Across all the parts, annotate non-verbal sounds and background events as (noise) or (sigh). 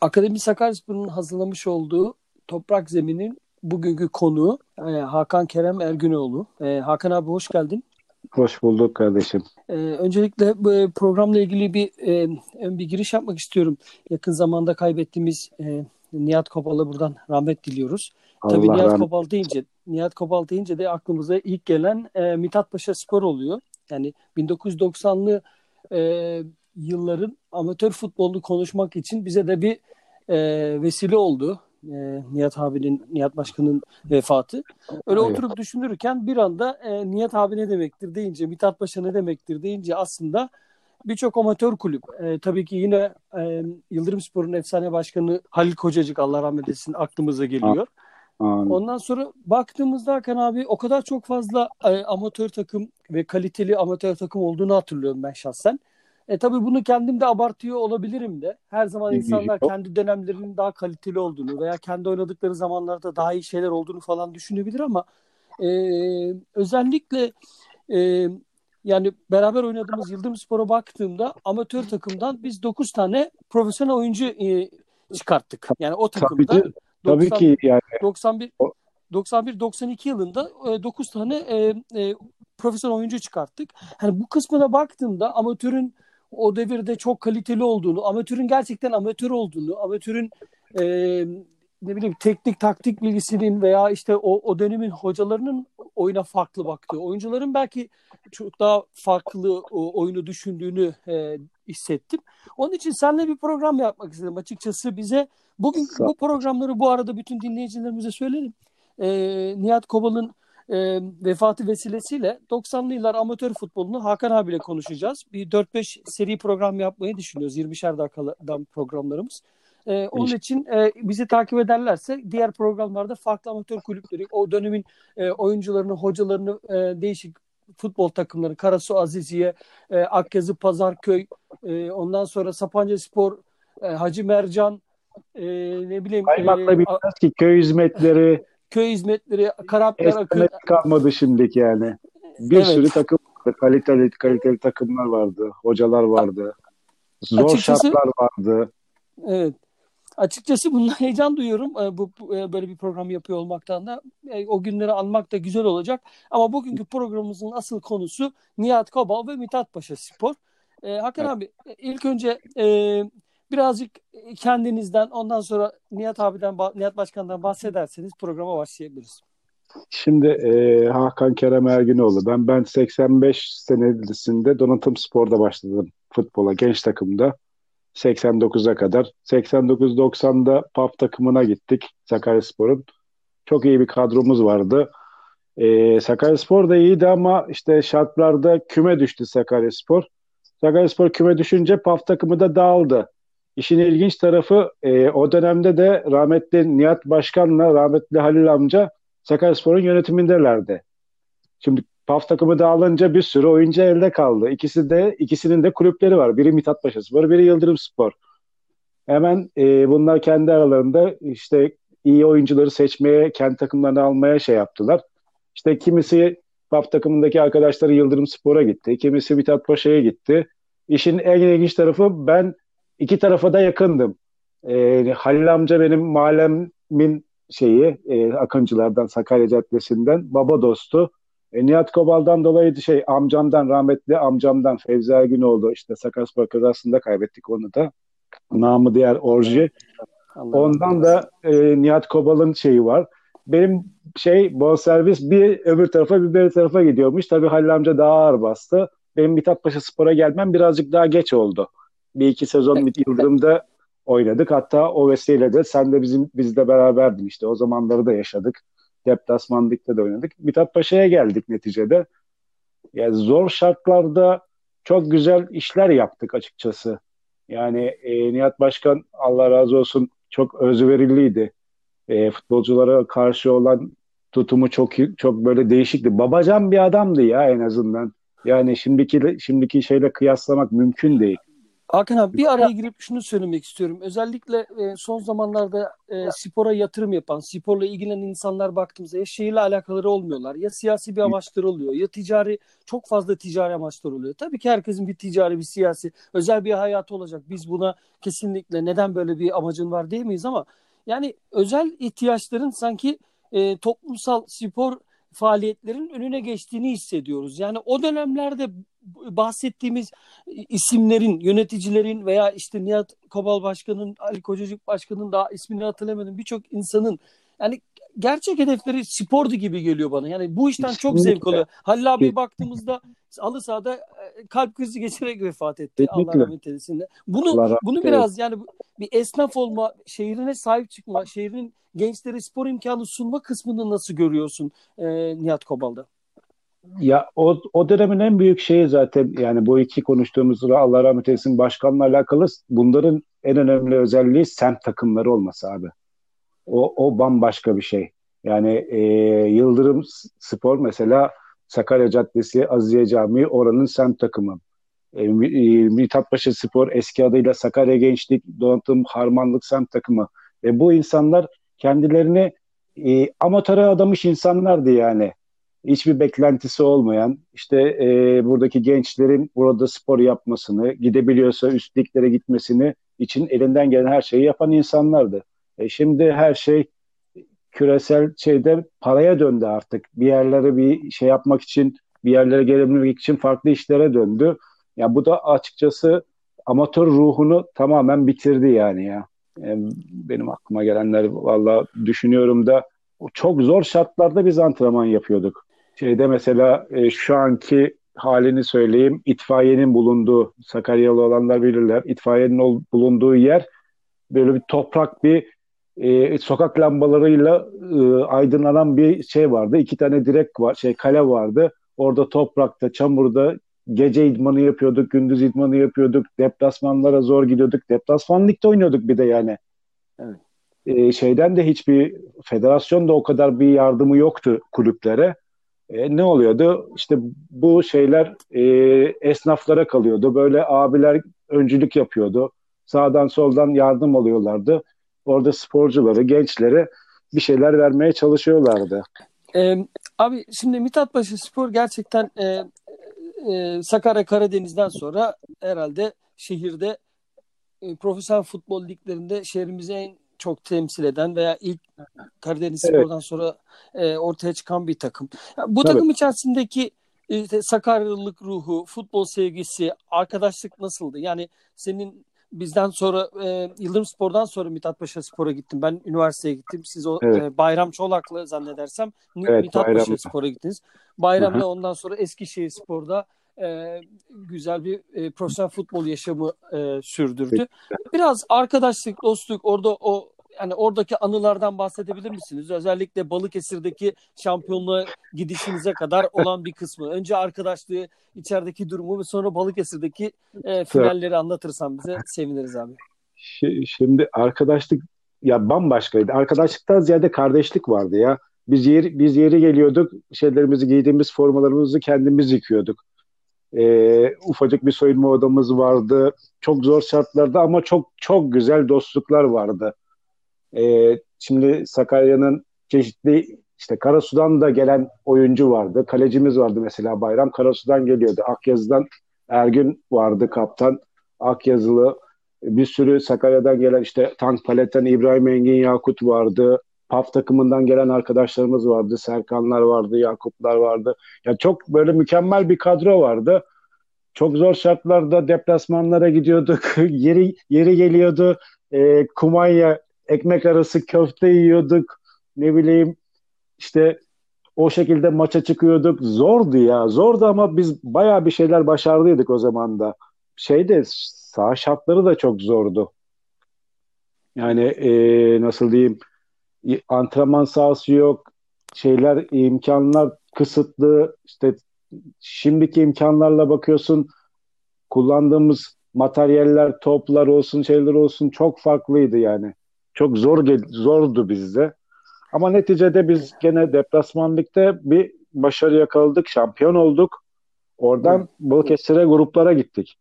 Akademi Sakaryaspor'un hazırlamış olduğu Toprak Zemin'in bugünkü konuğu e, Hakan Kerem Ergünoğlu. E, Hakan abi hoş geldin. Hoş bulduk kardeşim. E, öncelikle bu programla ilgili bir e, bir giriş yapmak istiyorum. Yakın zamanda kaybettiğimiz e, Nihat Kopal'a buradan rahmet diliyoruz. Allah Tabii Nihat rahmet. Kopal deyince Nihat Kopal deyince de aklımıza ilk gelen e, Mithat Paşa Spor oluyor. Yani 1990'lı e, yılların amatör futbolunu konuşmak için bize de bir e, vesile oldu. E, Nihat abinin, Nihat Başkan'ın vefatı. Öyle evet. oturup düşünürken bir anda e, Nihat abi ne demektir deyince, Mithat Paşa ne demektir deyince aslında birçok amatör kulüp. E, tabii ki yine e, Yıldırım Spor'un efsane başkanı Halil Kocacık Allah rahmet etsin aklımıza geliyor. Anladım. Ondan sonra baktığımızda Hakan abi o kadar çok fazla e, amatör takım ve kaliteli amatör takım olduğunu hatırlıyorum ben şahsen. E tabii bunu kendim de abartıyor olabilirim de. Her zaman insanlar kendi dönemlerinin daha kaliteli olduğunu veya kendi oynadıkları zamanlarda daha iyi şeyler olduğunu falan düşünebilir ama e, özellikle e, yani beraber oynadığımız Yıldırım Spor'a baktığımda amatör takımdan biz 9 tane profesyonel oyuncu e, çıkarttık. Yani o takımda tabii, 90, tabii ki yani 91 91 92 yılında e, 9 tane e, e, profesyonel oyuncu çıkarttık. Hani bu kısmına baktığımda amatörün o devirde çok kaliteli olduğunu, amatörün gerçekten amatör olduğunu, amatörün e, ne bileyim teknik taktik bilgisinin veya işte o, o dönemin hocalarının oyuna farklı baktığı, oyuncuların belki çok daha farklı o, oyunu düşündüğünü e, hissettim. Onun için seninle bir program yapmak istedim. Açıkçası bize bugün bu programları bu arada bütün dinleyicilerimize söyleyelim. E, Nihat Kobal'ın e, vefatı vesilesiyle 90'lı yıllar amatör futbolunu Hakan abiyle konuşacağız. Bir 4-5 seri program yapmayı düşünüyoruz. 20'şer dakikadan programlarımız. E, onun için e, bizi takip ederlerse diğer programlarda farklı amatör kulüpleri, o dönemin e, oyuncularını, hocalarını, e, değişik futbol takımları, Karasu Aziziye, e, Akyazı Pazarköy, e, ondan sonra Sapanca Spor, e, Hacı Mercan, e, ne bileyim. Kaymakla e, bitmez ki köy hizmetleri, (laughs) köy hizmetleri, Karaplar Akı. kalmadı şimdiki yani. Bir evet. sürü takım vardı. Kaliteli, kaliteli takımlar vardı. Hocalar vardı. Zor Açıkçası, şartlar vardı. Evet. Açıkçası bundan (laughs) heyecan duyuyorum. E, bu e, böyle bir program yapıyor olmaktan da e, o günleri anmak da güzel olacak. Ama bugünkü programımızın asıl konusu Nihat Kobal ve Mithat Paşa Spor. Hakan evet. abi ilk önce birazcık kendinizden ondan sonra Nihat abiden Nihat Başkan'dan bahsederseniz programa başlayabiliriz. Şimdi e, Hakan Kerem Erginoğlu. Ben ben 85 senesinde Donatım Spor'da başladım futbola genç takımda. 89'a kadar. 89-90'da PAF takımına gittik Sakaryaspor'un. Çok iyi bir kadromuz vardı. Ee, Sakaryaspor da iyiydi ama işte şartlarda küme düştü Sakaryaspor. Sakaryaspor küme düşünce PAF takımı da dağıldı. İşin ilginç tarafı e, o dönemde de rahmetli Nihat Başkan'la rahmetli Halil amca Sakaryaspor'un yönetimindelerdi. Şimdi PAF takımı dağılınca bir sürü oyuncu elde kaldı. İkisi de ikisinin de kulüpleri var. Biri Mithat Paşa Spor, biri Yıldırım Spor. Hemen e, bunlar kendi aralarında işte iyi oyuncuları seçmeye, kendi takımlarını almaya şey yaptılar. İşte kimisi PAF takımındaki arkadaşları Yıldırım Spor'a gitti. Kimisi Mithat Paşa'ya gitti. İşin en ilginç tarafı ben iki tarafa da yakındım. E, Halil amca benim mahallemin şeyi, e, Akıncılardan, Sakarya Caddesi'nden baba dostu. E, Nihat Kobal'dan dolayı şey amcamdan rahmetli amcamdan Fevzi Ergünoğlu işte Sakaryaspor kazasında kaybettik onu da. Namı diğer Orji. Allah Ondan Allah. da e, Nihat Kobal'ın şeyi var. Benim şey bol servis bir öbür tarafa bir bir tarafa gidiyormuş. Tabii Halil amca daha ağır bastı. Benim Mithat Paşa Spor'a gelmem birazcık daha geç oldu. Bir iki sezon bir Yıldırım'da oynadık. Hatta o vesileyle sen de bizim bizle beraberdin işte. O zamanları da yaşadık. Deplasman Lig'de de oynadık. Mithat Paşa'ya geldik neticede. Yani zor şartlarda çok güzel işler yaptık açıkçası. Yani e, Nihat Başkan Allah razı olsun çok özveriliydi. E, futbolculara karşı olan tutumu çok çok böyle değişikti. Babacan bir adamdı ya en azından. Yani şimdiki şimdiki şeyle kıyaslamak mümkün değil. Hakan abi bir araya girip şunu söylemek istiyorum. Özellikle e, son zamanlarda e, spora yatırım yapan, sporla ilgilenen insanlar baktığımızda ya şehirle alakaları olmuyorlar. Ya siyasi bir amaçları oluyor. Ya ticari, çok fazla ticari amaçları oluyor. Tabii ki herkesin bir ticari, bir siyasi, özel bir hayatı olacak. Biz buna kesinlikle neden böyle bir amacın var diyemeyiz ama yani özel ihtiyaçların sanki e, toplumsal spor faaliyetlerin önüne geçtiğini hissediyoruz. Yani o dönemlerde bahsettiğimiz isimlerin, yöneticilerin veya işte Nihat Kobal Başkan'ın, Ali Kocacık Başkan'ın daha ismini hatırlamadım birçok insanın yani gerçek hedefleri spordu gibi geliyor bana. Yani bu işten çok zevk alıyor. Halil abi baktığımızda halı sahada e, kalp krizi geçirerek vefat etti. Kesinlikle. Allah rahmet eylesin. Bunu Allah bunu biraz yani bir esnaf olma, şehrine sahip çıkma, şehrin gençlere spor imkanı sunma kısmını nasıl görüyorsun e, Nihat Kobal'da? Ya o, o dönemin en büyük şeyi zaten yani bu iki konuştuğumuz Allah rahmet eylesin başkanla alakalı bunların en önemli özelliği semt takımları olması abi. O, o bambaşka bir şey. Yani e, Yıldırım Spor mesela Sakarya Caddesi Azize Camii oranın semt takımı. E, e Mithatpaşa Spor eski adıyla Sakarya Gençlik Donatım Harmanlık semt takımı. Ve bu insanlar kendilerini e, amatöre adamış insanlardı yani. Hiçbir beklentisi olmayan, işte e, buradaki gençlerin burada spor yapmasını, gidebiliyorsa üst liglere gitmesini için elinden gelen her şeyi yapan insanlardı. E, şimdi her şey küresel şeyde paraya döndü artık. Bir yerlere bir şey yapmak için, bir yerlere gelebilmek için farklı işlere döndü. Ya yani bu da açıkçası amatör ruhunu tamamen bitirdi yani ya. Yani benim aklıma gelenler valla düşünüyorum da çok zor şartlarda biz antrenman yapıyorduk. Şeyde mesela e, şu anki halini söyleyeyim. İtfaiyenin bulunduğu, Sakaryalı olanlar bilirler. İtfaiyenin bulunduğu yer böyle bir toprak bir e, sokak lambalarıyla e, aydınlanan bir şey vardı. İki tane direk var, şey kale vardı. Orada toprakta, çamurda gece idmanı yapıyorduk, gündüz idmanı yapıyorduk. Deplasmanlara zor gidiyorduk. Deplasman ligde oynuyorduk bir de yani. Evet. E, şeyden de hiçbir federasyon da o kadar bir yardımı yoktu kulüplere. E, ne oluyordu? İşte bu şeyler e, esnaflara kalıyordu. Böyle abiler öncülük yapıyordu. Sağdan soldan yardım alıyorlardı orada sporcuları, gençlere bir şeyler vermeye çalışıyorlardı. Ee, abi şimdi Mithatpaşa Spor gerçekten e, e, Sakarya Karadeniz'den sonra herhalde şehirde e, profesyonel futbol liglerinde şehrimizi en çok temsil eden veya ilk Karadeniz evet. Spor'dan sonra e, ortaya çıkan bir takım. Bu Tabii. takım içerisindeki işte Sakaryalılık ruhu, futbol sevgisi, arkadaşlık nasıldı? Yani senin bizden sonra e, Yıldırım Spor'dan sonra Mithat Paşa Spor'a gittim. Ben üniversiteye gittim. Siz o evet. e, Bayram Çolak'la zannedersem evet, Mithat Bayram. Paşa Spor'a gittiniz. Bayram'la ondan sonra Eskişehir Spor'da e, güzel bir e, profesyonel futbol yaşamı e, sürdürdü. Biraz arkadaşlık, dostluk orada o yani oradaki anılardan bahsedebilir misiniz? Özellikle Balıkesir'deki şampiyonluğa gidişinize kadar olan bir kısmı. Önce arkadaşlığı, içerideki durumu ve sonra Balıkesir'deki e, finalleri anlatırsan bize seviniriz abi. Şimdi arkadaşlık ya bambaşkaydı. Arkadaşlıktan ziyade kardeşlik vardı ya. Biz yeri, biz yeri geliyorduk, şeylerimizi giydiğimiz formalarımızı kendimiz yıkıyorduk. Ee, ufacık bir soyunma odamız vardı. Çok zor şartlarda ama çok çok güzel dostluklar vardı. E, şimdi Sakarya'nın çeşitli işte Karasu'dan da gelen oyuncu vardı. Kalecimiz vardı mesela Bayram. Karasu'dan geliyordu. Akyazı'dan Ergün vardı kaptan. Akyazılı bir sürü Sakarya'dan gelen işte Tank Palet'ten İbrahim Engin Yakut vardı. PAF takımından gelen arkadaşlarımız vardı. Serkanlar vardı, Yakuplar vardı. Ya çok böyle mükemmel bir kadro vardı. Çok zor şartlarda deplasmanlara gidiyorduk. (laughs) yeri yeri geliyordu. E, Kumanya ekmek arası köfte yiyorduk. Ne bileyim işte o şekilde maça çıkıyorduk. Zordu ya. Zordu ama biz bayağı bir şeyler başardıydık o zaman da. Şeyde sağ şartları da çok zordu. Yani e, nasıl diyeyim antrenman sahası yok. Şeyler imkanlar kısıtlı. İşte şimdiki imkanlarla bakıyorsun kullandığımız materyaller, toplar olsun, şeyler olsun çok farklıydı yani. Çok zor zordu bizde. Ama neticede biz gene deplasmanlıkta bir başarı yakaladık, şampiyon olduk. Oradan Balıkesir'e gruplara gittik.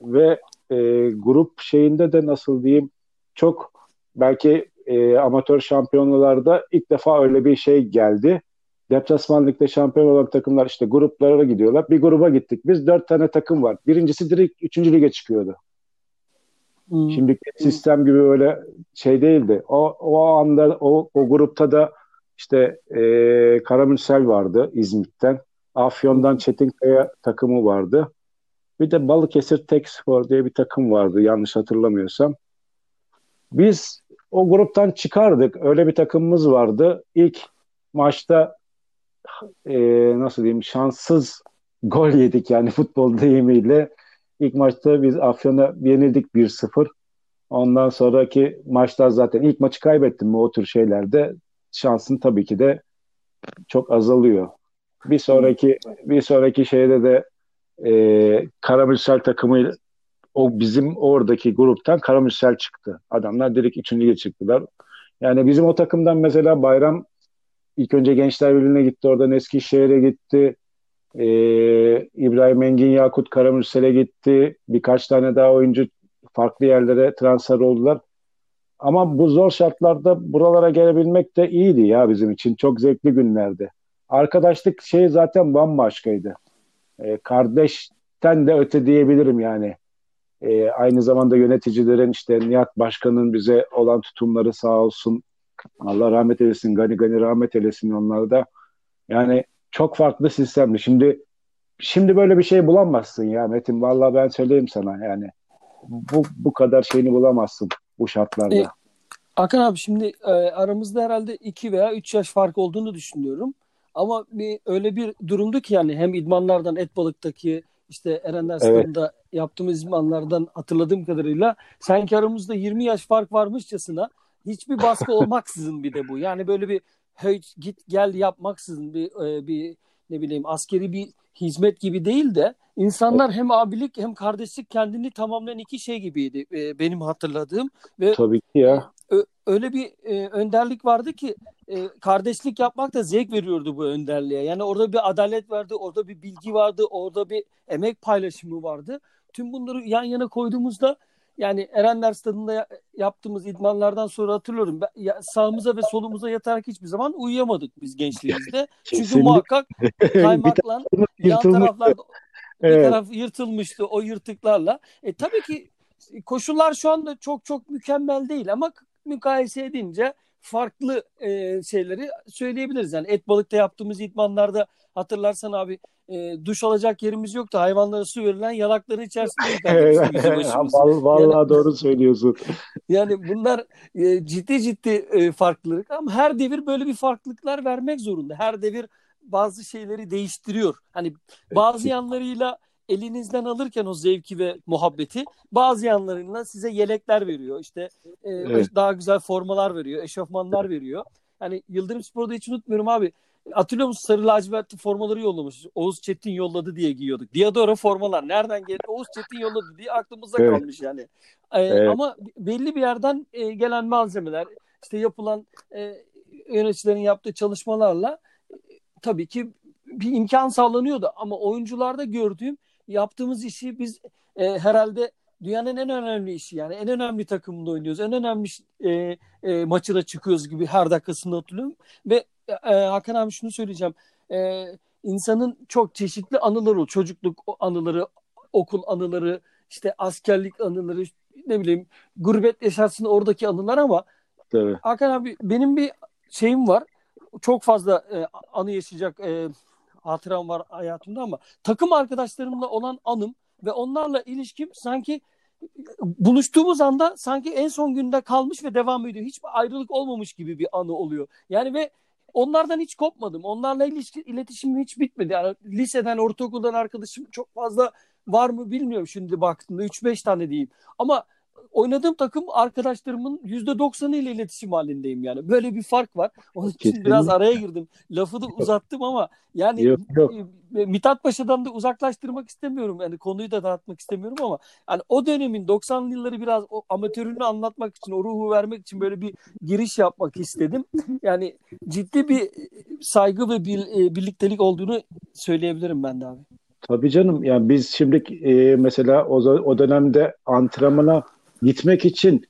Ve e, grup şeyinde de nasıl diyeyim çok belki e, amatör şampiyonlarda ilk defa öyle bir şey geldi. Deplasman Lig'de şampiyon olan takımlar işte gruplara gidiyorlar. Bir gruba gittik. Biz dört tane takım var. Birincisi direkt üçüncü lige çıkıyordu. Hmm. Şimdi sistem gibi böyle şey değildi. O, o anda o, o grupta da işte e, Karamürsel vardı İzmit'ten. Afyon'dan Çetinkaya takımı vardı. Bir de Balıkesir Tekspor diye bir takım vardı yanlış hatırlamıyorsam. Biz o gruptan çıkardık. Öyle bir takımımız vardı. İlk maçta e, nasıl diyeyim şanssız (laughs) gol yedik yani futbol deyimiyle. İlk maçta biz Afyon'a yenildik 1-0. Ondan sonraki maçlar zaten ilk maçı kaybettim mi o tür şeylerde şansın tabii ki de çok azalıyor. Bir sonraki bir sonraki şeyde de e, Karamürsel takımı o bizim oradaki gruptan Karamürsel çıktı. Adamlar direkt üçüncüye çıktılar. Yani bizim o takımdan mesela Bayram ilk önce Gençler Birliği'ne gitti. Oradan Eskişehir'e gitti. Ee, İbrahim Engin Yakut Karamürsel'e gitti. Birkaç tane daha oyuncu farklı yerlere transfer oldular. Ama bu zor şartlarda buralara gelebilmek de iyiydi ya bizim için. Çok zevkli günlerdi. Arkadaşlık şey zaten bambaşkaydı. Ee, kardeşten de öte diyebilirim yani. Ee, aynı zamanda yöneticilerin işte Nihat Başkan'ın bize olan tutumları sağ olsun. Allah rahmet eylesin, gani gani rahmet eylesin onları da. Yani çok farklı sistemdi. Şimdi şimdi böyle bir şey bulamazsın ya Metin. Vallahi ben söyleyeyim sana yani. Bu, bu kadar şeyini bulamazsın bu şartlarda. E, Hakan abi şimdi e, aramızda herhalde 2 veya 3 yaş fark olduğunu düşünüyorum. Ama bir öyle bir durumdu ki yani hem idmanlardan et balıktaki işte Erenler Stadı'nda evet. yaptığımız idmanlardan hatırladığım kadarıyla sanki aramızda 20 yaş fark varmışçasına hiçbir baskı (laughs) olmaksızın bir de bu. Yani böyle bir hey, git gel yapmaksızın bir e, bir ne bileyim askeri bir hizmet gibi değil de insanlar evet. hem abilik hem kardeşlik kendini tamamlayan iki şey gibiydi e, benim hatırladığım ve Tabii ki ya. öyle bir e, önderlik vardı ki e, kardeşlik yapmak da zevk veriyordu bu önderliğe. Yani orada bir adalet vardı, orada bir bilgi vardı, orada bir emek paylaşımı vardı. Tüm bunları yan yana koyduğumuzda yani Erenler Stadı'nda yaptığımız idmanlardan sonra hatırlıyorum. Ben, ya, sağımıza ve solumuza yatarak hiçbir zaman uyuyamadık biz gençliğimizde. Çünkü muhakkak (laughs) kaymakla yan taraflarda evet. bir taraf yırtılmıştı o yırtıklarla. E, tabii ki koşullar şu anda çok çok mükemmel değil ama mukayese edince farklı e, şeyleri söyleyebiliriz. Yani et balıkta yaptığımız idmanlarda hatırlarsan abi e, duş alacak yerimiz yoktu. Hayvanlara su verilen yanakları içerisinde (laughs) yıkanmıştı Vallahi yani, (laughs) doğru söylüyorsun. Yani bunlar e, ciddi ciddi e, farklılık ama her devir böyle bir farklılıklar vermek zorunda. Her devir bazı şeyleri değiştiriyor. Hani bazı yanlarıyla elinizden alırken o zevki ve muhabbeti bazı yanlarıyla size yelekler veriyor. İşte e, evet. daha güzel formalar veriyor, eşofmanlar veriyor. Yani Yıldırım Spor'da hiç unutmuyorum abi. Hatırlıyor musun sarı lacivertli formaları yollamış. Oğuz Çetin yolladı diye giyiyorduk. Diadora formalar nereden geldi? Oğuz Çetin yolladı diye aklımızda evet. kalmış yani. Ee, evet. Ama belli bir yerden e, gelen malzemeler, işte yapılan e, yöneticilerin yaptığı çalışmalarla e, tabii ki bir imkan sağlanıyordu. Ama oyuncularda gördüğüm yaptığımız işi biz e, herhalde dünyanın en önemli işi yani en önemli takımında oynuyoruz. En önemli e, e, maçına çıkıyoruz gibi her dakikasında hatırlıyorum. Ve e, Hakan abi şunu söyleyeceğim. E, insanın çok çeşitli anıları, çocukluk anıları, okul anıları, işte askerlik anıları, ne bileyim gurbet yaşarsın oradaki anılar ama Tabii. Hakan abi benim bir şeyim var. Çok fazla e, anı yaşayacak e, hatıram var hayatımda ama takım arkadaşlarımla olan anım ve onlarla ilişkim sanki buluştuğumuz anda sanki en son günde kalmış ve devam ediyor. Hiçbir ayrılık olmamış gibi bir anı oluyor. Yani ve onlardan hiç kopmadım. Onlarla ilişki, iletişimim hiç bitmedi. Yani liseden, ortaokuldan arkadaşım çok fazla var mı bilmiyorum şimdi baktığımda. 3-5 tane diyeyim. Ama oynadığım takım arkadaşlarımın %90'ı ile iletişim halindeyim yani. Böyle bir fark var. Onun için Kesinlikle. biraz araya girdim. Lafı da uzattım ama yani yok, yok. E, Mithat Paşa'dan da uzaklaştırmak istemiyorum. Yani konuyu da dağıtmak istemiyorum ama yani o dönemin 90'lı yılları biraz o amatörünü anlatmak için, o ruhu vermek için böyle bir giriş yapmak istedim. Yani ciddi bir saygı ve bir, e, birliktelik olduğunu söyleyebilirim ben de abi. Tabii canım. Yani biz şimdi e, mesela o, o dönemde antrenmana gitmek için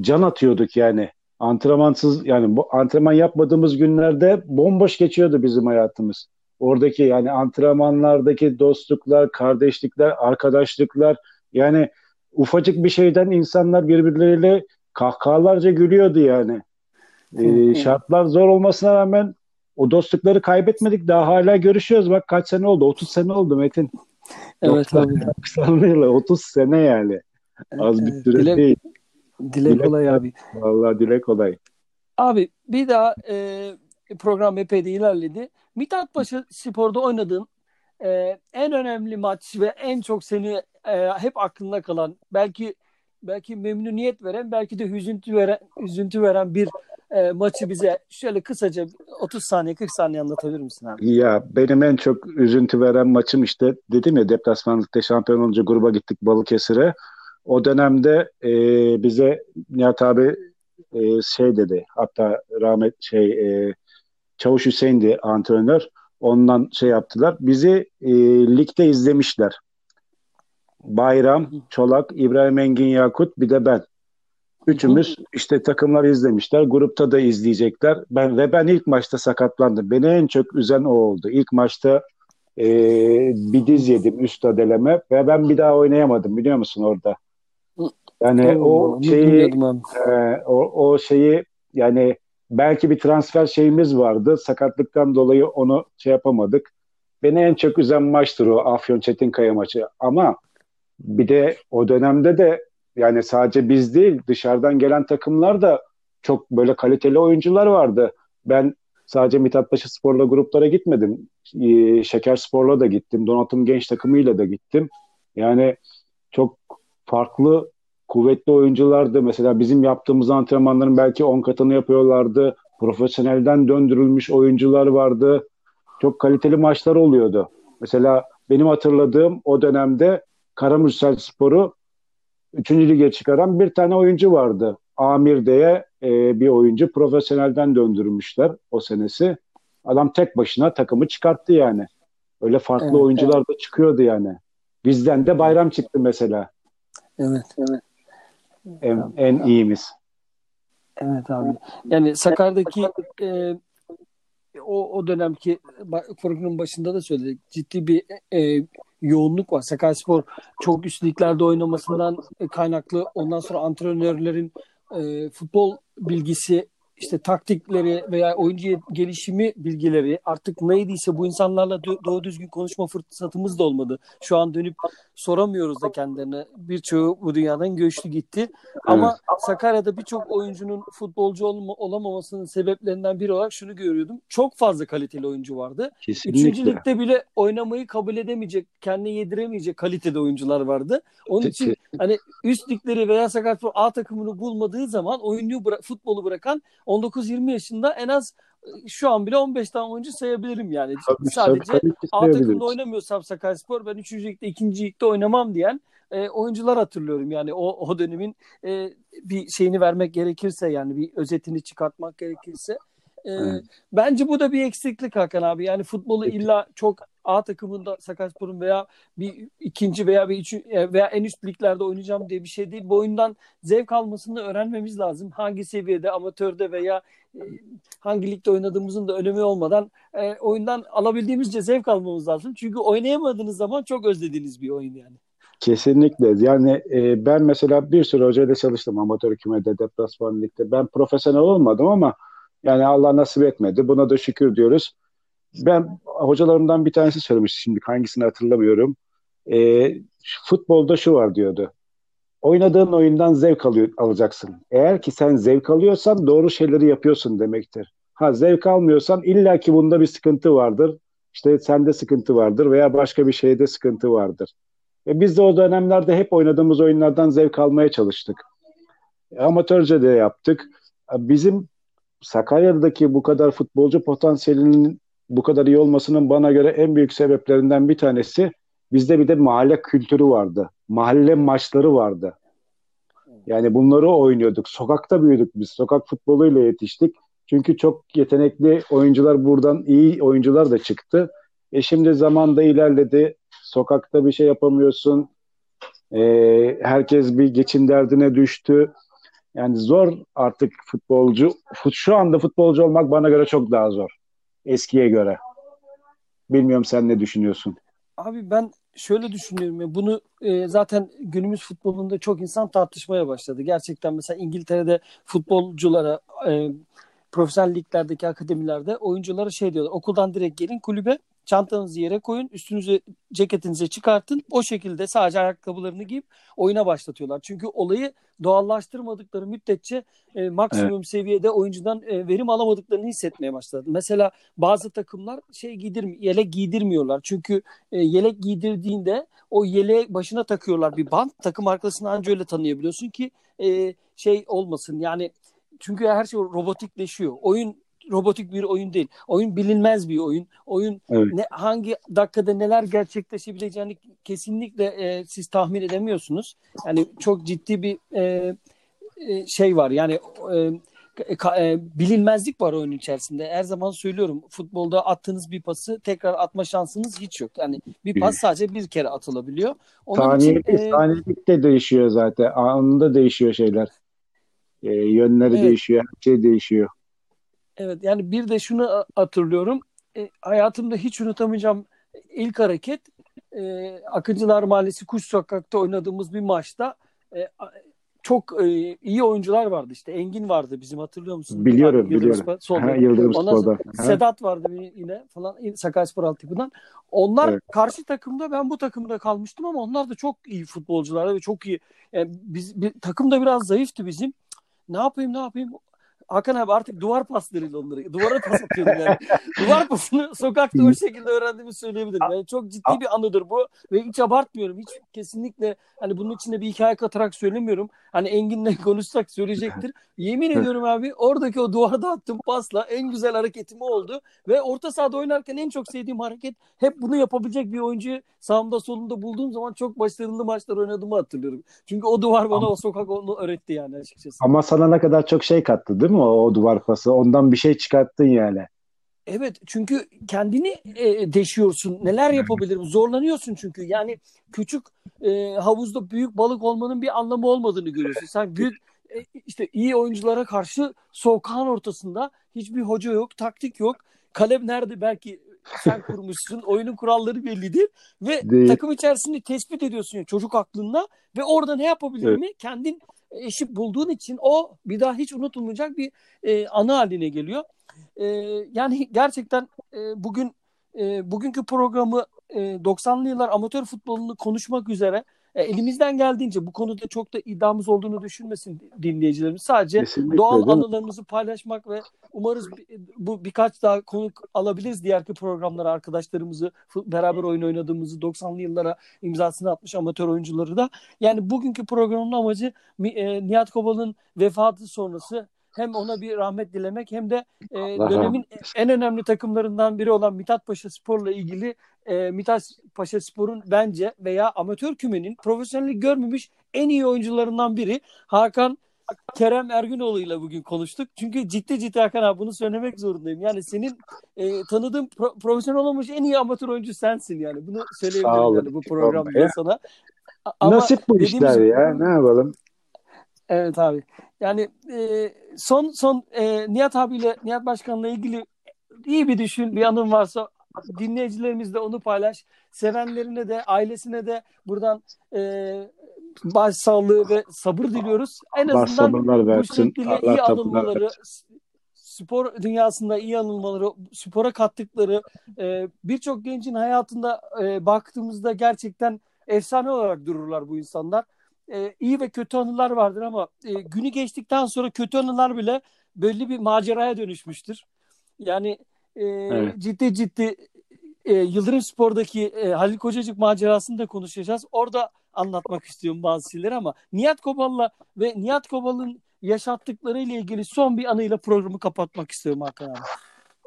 can atıyorduk yani. Antrenmansız yani bu antrenman yapmadığımız günlerde bomboş geçiyordu bizim hayatımız. Oradaki yani antrenmanlardaki dostluklar, kardeşlikler, arkadaşlıklar yani ufacık bir şeyden insanlar birbirleriyle kahkahalarca gülüyordu yani. Ee, şartlar zor olmasına rağmen o dostlukları kaybetmedik. Daha hala görüşüyoruz. Bak kaç sene oldu? 30 sene oldu Metin. Evet abi. 30 (laughs) sene yani. Az bir süre dile, değil. Dile, dile kolay abi. Vallahi dile kolay. Abi bir daha e, program epey de ilerledi. Mithat Paşa Spor'da oynadığın e, en önemli maç ve en çok seni e, hep aklında kalan belki belki memnuniyet veren belki de hüzüntü veren hüzüntü veren bir e, maçı bize şöyle kısaca 30 saniye 40 saniye anlatabilir misin abi? Ya benim en çok üzüntü veren maçım işte dedim ya deplasmanlıkta şampiyon olunca gruba gittik Balıkesir'e. O dönemde e, bize Nihat abi e, şey dedi hatta rahmet şey e, Çavuş Hüseyin'di antrenör. Ondan şey yaptılar. Bizi e, ligde izlemişler. Bayram, Çolak, İbrahim Engin Yakut bir de ben. Üçümüz işte takımlar izlemişler. Grupta da izleyecekler. Ben ve ben ilk maçta sakatlandım. Beni en çok üzen o oldu. İlk maçta e, bir diz yedim üst adeleme ve ben bir daha oynayamadım biliyor musun orada? Yani Oo, o şeyi e, o, o şeyi yani belki bir transfer şeyimiz vardı. Sakatlıktan dolayı onu şey yapamadık. Beni en çok üzen maçtır o Afyon Çetinkaya maçı. Ama bir de o dönemde de yani sadece biz değil dışarıdan gelen takımlar da çok böyle kaliteli oyuncular vardı. Ben sadece Mithat Paşa Spor'la gruplara gitmedim. Şeker Spor'la da gittim. Donatım Genç takımıyla da gittim. Yani çok farklı kuvvetli oyunculardı. Mesela bizim yaptığımız antrenmanların belki 10 katını yapıyorlardı. Profesyonelden döndürülmüş oyuncular vardı. Çok kaliteli maçlar oluyordu. Mesela benim hatırladığım o dönemde Karamürsel Spor'u 3. lige çıkaran bir tane oyuncu vardı. Amir diye e, bir oyuncu profesyonelden döndürmüşler o senesi. Adam tek başına takımı çıkarttı yani. Öyle farklı evet, oyuncular evet. da çıkıyordu yani. Bizden de bayram çıktı mesela. Evet, evet. En, en iyimiz. Evet abi. Yani Sakar'daki e, o, o dönemki programın başında da söyledik. Ciddi bir e, yoğunluk var. Sakaryaspor çok üst liglerde oynamasından kaynaklı ondan sonra antrenörlerin e, futbol bilgisi işte taktikleri veya oyuncu gelişimi bilgileri artık neydiyse bu insanlarla doğru düzgün konuşma fırsatımız da olmadı. Şu an dönüp soramıyoruz da kendilerine. Birçoğu bu dünyadan göçtü gitti. Ama evet. Sakarya'da birçok oyuncunun futbolcu olma, olamamasının sebeplerinden biri olarak şunu görüyordum. Çok fazla kaliteli oyuncu vardı. Kesinlikle. Üçüncü ligde bile oynamayı kabul edemeyecek, kendine yediremeyecek kalitede oyuncular vardı. Onun için hani üst ligleri veya Sakaryaspor A takımını bulmadığı zaman oyuncu bıra- futbolu bırakan 19-20 yaşında en az şu an bile 15 tane oyuncu sayabilirim yani. Tabii, Sadece tabii, A takımda oynamıyorsam Sakaryaspor ben 3. ligde 2. ligde oynamam diyen e, oyuncular hatırlıyorum. Yani o, o dönemin e, bir şeyini vermek gerekirse yani bir özetini çıkartmak gerekirse. E, Bence bu da bir eksiklik Hakan abi. Yani futbolu illa çok A takımında Sakaryaspor'un veya bir ikinci veya bir üçü e, veya en üst liglerde oynayacağım diye bir şey değil. Bu oyundan zevk almasını öğrenmemiz lazım. Hangi seviyede, amatörde veya e, hangi ligde oynadığımızın da önemi olmadan e, oyundan alabildiğimizce zevk almamız lazım. Çünkü oynayamadığınız zaman çok özlediğiniz bir oyun yani. Kesinlikle. Yani e, ben mesela bir sürü hocayla çalıştım amatör kümede, deplasman ligde. Ben profesyonel olmadım ama yani Allah nasip etmedi. Buna da şükür diyoruz ben hocalarımdan bir tanesi söylemiş şimdi hangisini hatırlamıyorum. E, futbolda şu var diyordu. Oynadığın oyundan zevk alıyor, alacaksın. Eğer ki sen zevk alıyorsan doğru şeyleri yapıyorsun demektir. Ha zevk almıyorsan illaki bunda bir sıkıntı vardır. İşte sende sıkıntı vardır veya başka bir şeyde sıkıntı vardır. E biz de o dönemlerde hep oynadığımız oyunlardan zevk almaya çalıştık. Amatörce de yaptık. Bizim Sakarya'daki bu kadar futbolcu potansiyelinin bu kadar iyi olmasının bana göre en büyük sebeplerinden bir tanesi bizde bir de mahalle kültürü vardı. Mahalle maçları vardı. Yani bunları oynuyorduk. Sokakta büyüdük biz. Sokak futboluyla yetiştik. Çünkü çok yetenekli oyuncular buradan iyi oyuncular da çıktı. E şimdi zaman da ilerledi. Sokakta bir şey yapamıyorsun. E, herkes bir geçim derdine düştü. Yani zor artık futbolcu. Şu anda futbolcu olmak bana göre çok daha zor. Eskiye göre. Bilmiyorum sen ne düşünüyorsun? Abi ben şöyle düşünüyorum. Bunu e, zaten günümüz futbolunda çok insan tartışmaya başladı. Gerçekten mesela İngiltere'de futbolculara e, profesyonel liglerdeki akademilerde oyunculara şey diyorlar. Okuldan direkt gelin kulübe çantanızı yere koyun, üstünüzü ceketinize çıkartın. O şekilde sadece ayakkabılarını giyip oyuna başlatıyorlar. Çünkü olayı doğallaştırmadıkları müddetçe e, maksimum evet. seviyede oyuncudan e, verim alamadıklarını hissetmeye başladı. Mesela bazı takımlar şey giydir yelek giydirmiyorlar. Çünkü e, yelek giydirdiğinde o yeleği başına takıyorlar bir bant. Takım arkasını anca öyle tanıyabiliyorsun ki e, şey olmasın. Yani çünkü her şey robotikleşiyor. Oyun robotik bir oyun değil. Oyun bilinmez bir oyun. Oyun evet. ne hangi dakikada neler gerçekleşebileceğini kesinlikle e, siz tahmin edemiyorsunuz. Yani çok ciddi bir e, e, şey var. Yani e, ka, e, bilinmezlik var oyunun içerisinde. Her zaman söylüyorum futbolda attığınız bir pası tekrar atma şansınız hiç yok. Yani bir pas sadece bir kere atılabiliyor. Onun saniyelik, için, e, saniyelikte değişiyor zaten. Anında değişiyor şeyler. E, yönleri evet. değişiyor. Her şey değişiyor. Evet yani bir de şunu hatırlıyorum. E, hayatımda hiç unutamayacağım ilk hareket e, Akıncılar Mahallesi Kuş Sokak'ta oynadığımız bir maçta e, çok e, iyi oyuncular vardı işte. Engin vardı bizim hatırlıyor musun? Biliyorum, yani, biliyorum. Spor, solda. Ha, Yıldırım Spor'da. Sedat vardı yine falan Sakaryaspor altyapıdan. Onlar evet. karşı takımda ben bu takımda kalmıştım ama onlar da çok iyi futbolculardı ve çok iyi. Yani biz bir, takım da biraz zayıftı bizim. Ne yapayım ne yapayım? Hakan abi artık duvar paslarıyla onları. Duvara pas atıyordum yani. (laughs) duvar pasını sokakta o şekilde öğrendiğimi söyleyebilirim. Yani çok ciddi bir anıdır bu. Ve hiç abartmıyorum. Hiç kesinlikle hani bunun içinde bir hikaye katarak söylemiyorum. Hani Engin'le (laughs) konuşsak söyleyecektir. Yemin ediyorum abi oradaki o duvarda attığım pasla en güzel hareketim oldu. Ve orta sahada oynarken en çok sevdiğim hareket hep bunu yapabilecek bir oyuncuyu sağımda solumda bulduğum zaman çok başarılı maçlar oynadığımı hatırlıyorum. Çünkü o duvar bana o sokak onu öğretti yani açıkçası. Ama sana ne kadar çok şey kattı değil mi? O, o duvar pası? Ondan bir şey çıkarttın yani. Evet çünkü kendini e, deşiyorsun. Neler yapabilirim? Zorlanıyorsun çünkü. Yani küçük e, havuzda büyük balık olmanın bir anlamı olmadığını görüyorsun. Sen büyük e, işte iyi oyunculara karşı sokağın ortasında hiçbir hoca yok, taktik yok. Kalem nerede belki sen kurmuşsun. Oyunun kuralları bellidir ve Değil. takım içerisinde tespit ediyorsun yani çocuk aklında ve orada ne yapabilirimi evet. kendin eşi bulduğun için o bir daha hiç unutulmayacak bir e, anı haline geliyor. E, yani gerçekten e, bugün e, bugünkü programı e, 90'lı yıllar amatör futbolunu konuşmak üzere e, elimizden geldiğince bu konuda çok da iddiamız olduğunu düşünmesin dinleyicilerimiz. Sadece Kesinlikle, doğal anılarımızı paylaşmak ve umarız bu birkaç daha konuk alabiliriz diğerki programlara arkadaşlarımızı beraber oyun oynadığımızı 90'lı yıllara imzasını atmış amatör oyuncuları da. Yani bugünkü programın amacı e, Nihat Kobal'ın vefatı sonrası hem ona bir rahmet dilemek hem de e, dönemin en önemli takımlarından biri olan Mithat Paşa Spor'la ilgili e, Mithat Paşa Spor'un bence veya amatör kümenin profesyonellik görmemiş en iyi oyuncularından biri Hakan Kerem Ergünoğlu ile bugün konuştuk. Çünkü ciddi ciddi Hakan abi bunu söylemek zorundayım. Yani senin e, tanıdığın pro- profesyonel olmuş en iyi amatör oyuncu sensin yani. Bunu söyleyebilirim yani bu programda sana. Ama Nasip bu işler ya. Ne yapalım? Evet abi. Yani e, son son e, Nihat abiyle Nihat Başkan'la ilgili iyi bir düşün, bir anın varsa dinleyicilerimizle onu paylaş. Sevenlerine de, ailesine de buradan e, baş sağlığı ve sabır diliyoruz. En azından bu şekilde iyi anılmaları, spor dünyasında iyi anılmaları, spora kattıkları e, birçok gencin hayatında e, baktığımızda gerçekten efsane olarak dururlar bu insanlar e, iyi ve kötü anılar vardır ama e, günü geçtikten sonra kötü anılar bile belli bir maceraya dönüşmüştür. Yani e, evet. ciddi ciddi e, Yıldırım Spor'daki e, Halil Kocacık macerasını da konuşacağız. Orada anlatmak istiyorum bazı şeyleri ama Nihat Kobal'la ve Nihat Kobal'ın yaşattıkları ile ilgili son bir anıyla programı kapatmak istiyorum Hakan abi.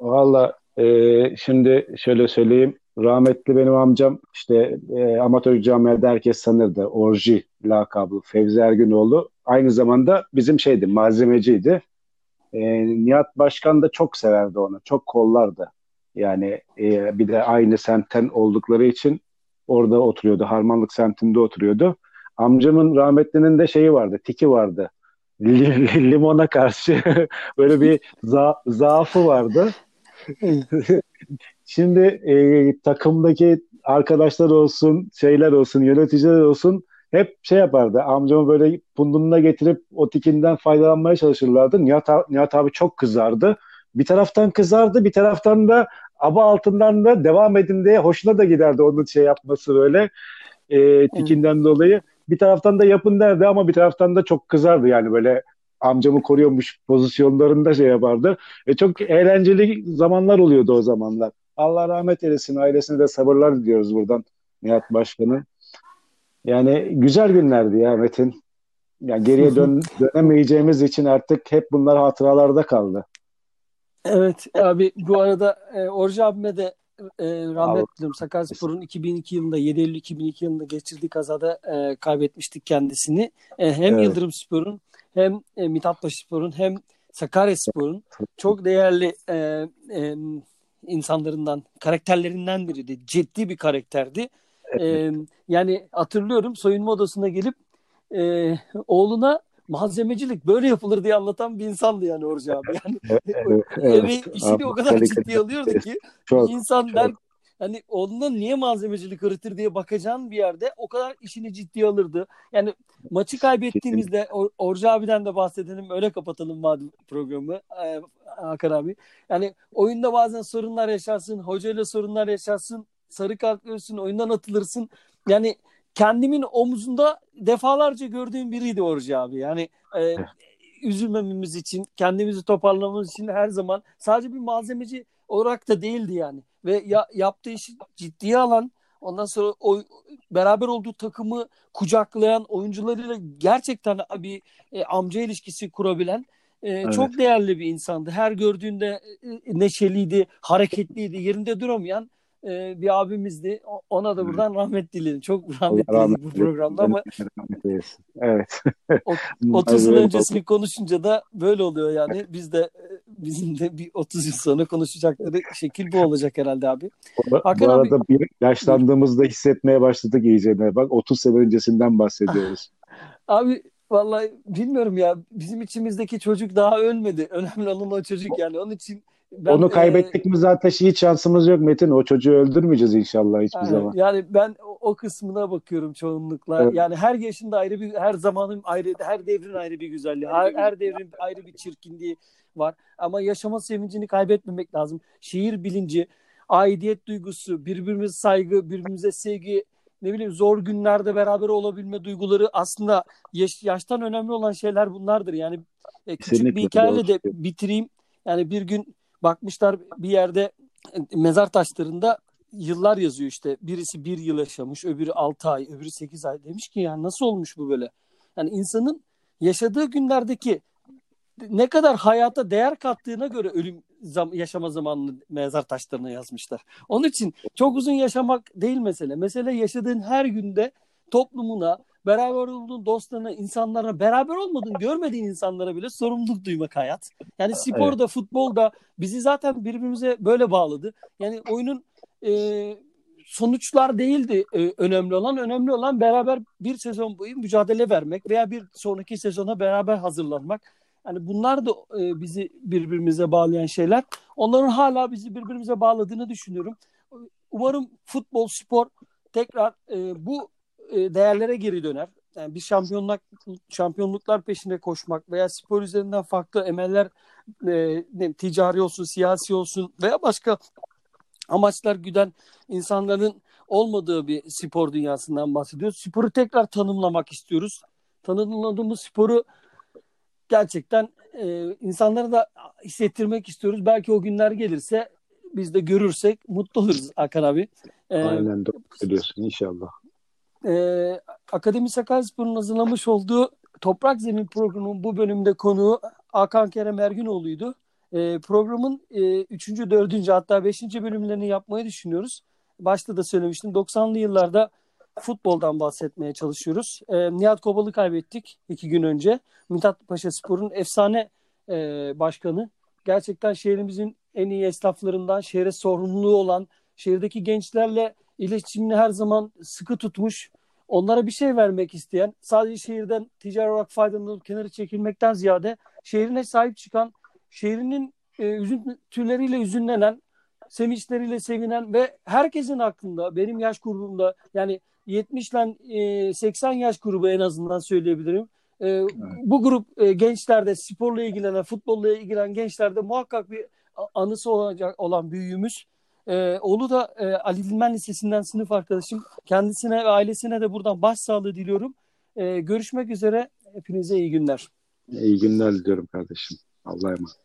Valla e, şimdi şöyle söyleyeyim. Rahmetli benim amcam işte e, amatör camiada herkes sanırdı. Orji lakabı Fevzi Ergünoğlu. Aynı zamanda bizim şeydi malzemeciydi. E, Nihat Başkan da çok severdi onu. Çok kollardı. Yani e, bir de aynı semtten oldukları için orada oturuyordu. Harmanlık semtinde oturuyordu. Amcamın rahmetlinin de şeyi vardı, tiki vardı. Limona karşı (laughs) böyle bir za zaafı vardı. Şimdi e, takımdaki arkadaşlar olsun, şeyler olsun, yöneticiler olsun hep şey yapardı. Amcamı böyle pundununa getirip o tikinden faydalanmaya çalışırlardı. Nihat, Nihat abi çok kızardı. Bir taraftan kızardı, bir taraftan da aba altından da devam edin diye hoşuna da giderdi onun şey yapması böyle e, tikinden evet. dolayı. Bir taraftan da yapın derdi ama bir taraftan da çok kızardı yani böyle amcamı koruyormuş pozisyonlarında şey yapardı. E, çok eğlenceli zamanlar oluyordu o zamanlar. Allah rahmet eylesin. Ailesine de sabırlar diliyoruz buradan Nihat Başkan'ın. Yani güzel günlerdi ya Metin. Yani geriye dön (laughs) dönemeyeceğimiz için artık hep bunlar hatıralarda kaldı. Evet abi bu arada e, Orji abime de e, rahmet diliyorum. Sakaryaspor'un 2002 yılında 7 Eylül 2002 yılında geçirdiği kazada e, kaybetmiştik kendisini. E, hem evet. Yıldırım Spor'un hem e, Mithatpaşa Spor'un hem Sakaryaspor'un çok değerli e, e, insanlarından, karakterlerinden biriydi. Ciddi bir karakterdi. E, yani hatırlıyorum soyunma odasına gelip e, oğluna malzemecilik böyle yapılır diye anlatan bir insandı yani Orcu abi. Yani evet, evet, (laughs) işini o kadar ciddiye alıyordu ki çok, insan çok. der hani oğluna niye malzemecilik öğretir diye bakacağın bir yerde o kadar işini ciddiye alırdı. Yani maçı kaybettiğimizde Or Orcu abiden de bahsedelim öyle kapatalım madem programı ee, Hakan abi. Yani oyunda bazen sorunlar yaşarsın, hocayla sorunlar yaşarsın, sarı kart görürsün, oyundan atılırsın. Yani kendimin omuzunda defalarca gördüğüm biriydi Orcu abi. Yani e, üzülmememiz için, kendimizi toparlamamız için her zaman sadece bir malzemeci olarak da değildi yani. Ve ya, yaptığı işi ciddiye alan, ondan sonra o beraber olduğu takımı kucaklayan oyuncularıyla gerçekten bir e, amca ilişkisi kurabilen e, evet. çok değerli bir insandı. Her gördüğünde e, neşeliydi, hareketliydi, yerinde duramayan e, bir abimizdi. Ona da buradan rahmet dilerim. Çok rahmet dilerim bu programda ama evet. (laughs) 30 (laughs) yıl öncesini konuşunca da böyle oluyor yani. Biz de bizim de bir 30 yıl sonra konuşacakları şekil bu olacak herhalde abi. Hakan bu arada abi, bir yaşlandığımızda hissetmeye başladık iyice. Bak 30 sene öncesinden bahsediyoruz. (laughs) abi vallahi bilmiyorum ya bizim içimizdeki çocuk daha ölmedi. Önemli olan o çocuk yani. Onun için ben, Onu kaybettik e, mi zaten hiç şansımız yok Metin. O çocuğu öldürmeyeceğiz inşallah hiçbir yani, zaman. Yani ben o, o kısmına bakıyorum çoğunlukla. Evet. Yani her yaşında ayrı bir, her zamanın ayrı, her devrin ayrı bir güzelliği, her, her devrin ayrı bir çirkinliği var. Ama yaşama sevincini kaybetmemek lazım. Şiir bilinci, aidiyet duygusu, birbirimize saygı, birbirimize sevgi, ne bileyim zor günlerde beraber olabilme duyguları aslında yaş, yaştan önemli olan şeyler bunlardır. Yani e, küçük Kesinlikle, bir hikayeyle de bitireyim. Yani bir gün bakmışlar bir yerde e, mezar taşlarında yıllar yazıyor işte. Birisi bir yıl yaşamış, öbürü altı ay, öbürü sekiz ay. Demiş ki yani nasıl olmuş bu böyle? Yani insanın yaşadığı günlerdeki ne kadar hayata değer kattığına göre ölüm zam yaşama zamanını mezar taşlarına yazmışlar. Onun için çok uzun yaşamak değil mesele. Mesele yaşadığın her günde toplumuna, beraber olduğun dostlarına, insanlara, beraber olmadığın, görmediğin insanlara bile sorumluluk duymak hayat. Yani sporda, evet. futbolda bizi zaten birbirimize böyle bağladı. Yani oyunun e, sonuçlar değildi e, önemli olan. Önemli olan beraber bir sezon boyu mücadele vermek veya bir sonraki sezona beraber hazırlanmak. Yani bunlar da e, bizi birbirimize bağlayan şeyler. Onların hala bizi birbirimize bağladığını düşünüyorum. Umarım futbol, spor tekrar e, bu değerlere geri döner. Yani bir şampiyonluk şampiyonluklar peşinde koşmak veya spor üzerinden farklı emeller e, ticari olsun, siyasi olsun veya başka amaçlar güden insanların olmadığı bir spor dünyasından bahsediyoruz. Sporu tekrar tanımlamak istiyoruz. Tanımladığımız sporu gerçekten e, insanlara da hissettirmek istiyoruz. Belki o günler gelirse biz de görürsek mutlu oluruz Hakan abi. E, Aynen doğru diyorsun inşallah e, Akademi Sakaryaspor'un hazırlamış olduğu Toprak Zemin programının bu bölümde konuğu Hakan Kerem Ergünoğlu'ydu. E, programın 3. E, 4. hatta 5. bölümlerini yapmayı düşünüyoruz. Başta da söylemiştim 90'lı yıllarda futboldan bahsetmeye çalışıyoruz. E, Nihat Kobal'ı kaybettik iki gün önce. Mithat Paşa Spor'un efsane e, başkanı. Gerçekten şehrimizin en iyi esnaflarından, şehre sorumluluğu olan, şehirdeki gençlerle iletişimini her zaman sıkı tutmuş, onlara bir şey vermek isteyen, sadece şehirden ticari olarak faydalanıp kenara çekilmekten ziyade şehrine sahip çıkan, şehrinin e, üzüntüleriyle üzünlenen, sevinçleriyle sevinen ve herkesin aklında, benim yaş grubumda yani 70 ile 80 yaş grubu en azından söyleyebilirim. E, evet. Bu grup e, gençlerde sporla ilgilenen, futbolla ilgilenen gençlerde muhakkak bir anısı olacak olan büyüğümüz. E, oğlu da e, Ali Dilmen Lisesi'nden sınıf arkadaşım. Kendisine ve ailesine de buradan başsağlığı diliyorum. E, görüşmek üzere. Hepinize iyi günler. İyi günler diliyorum kardeşim. Allah'a emanet.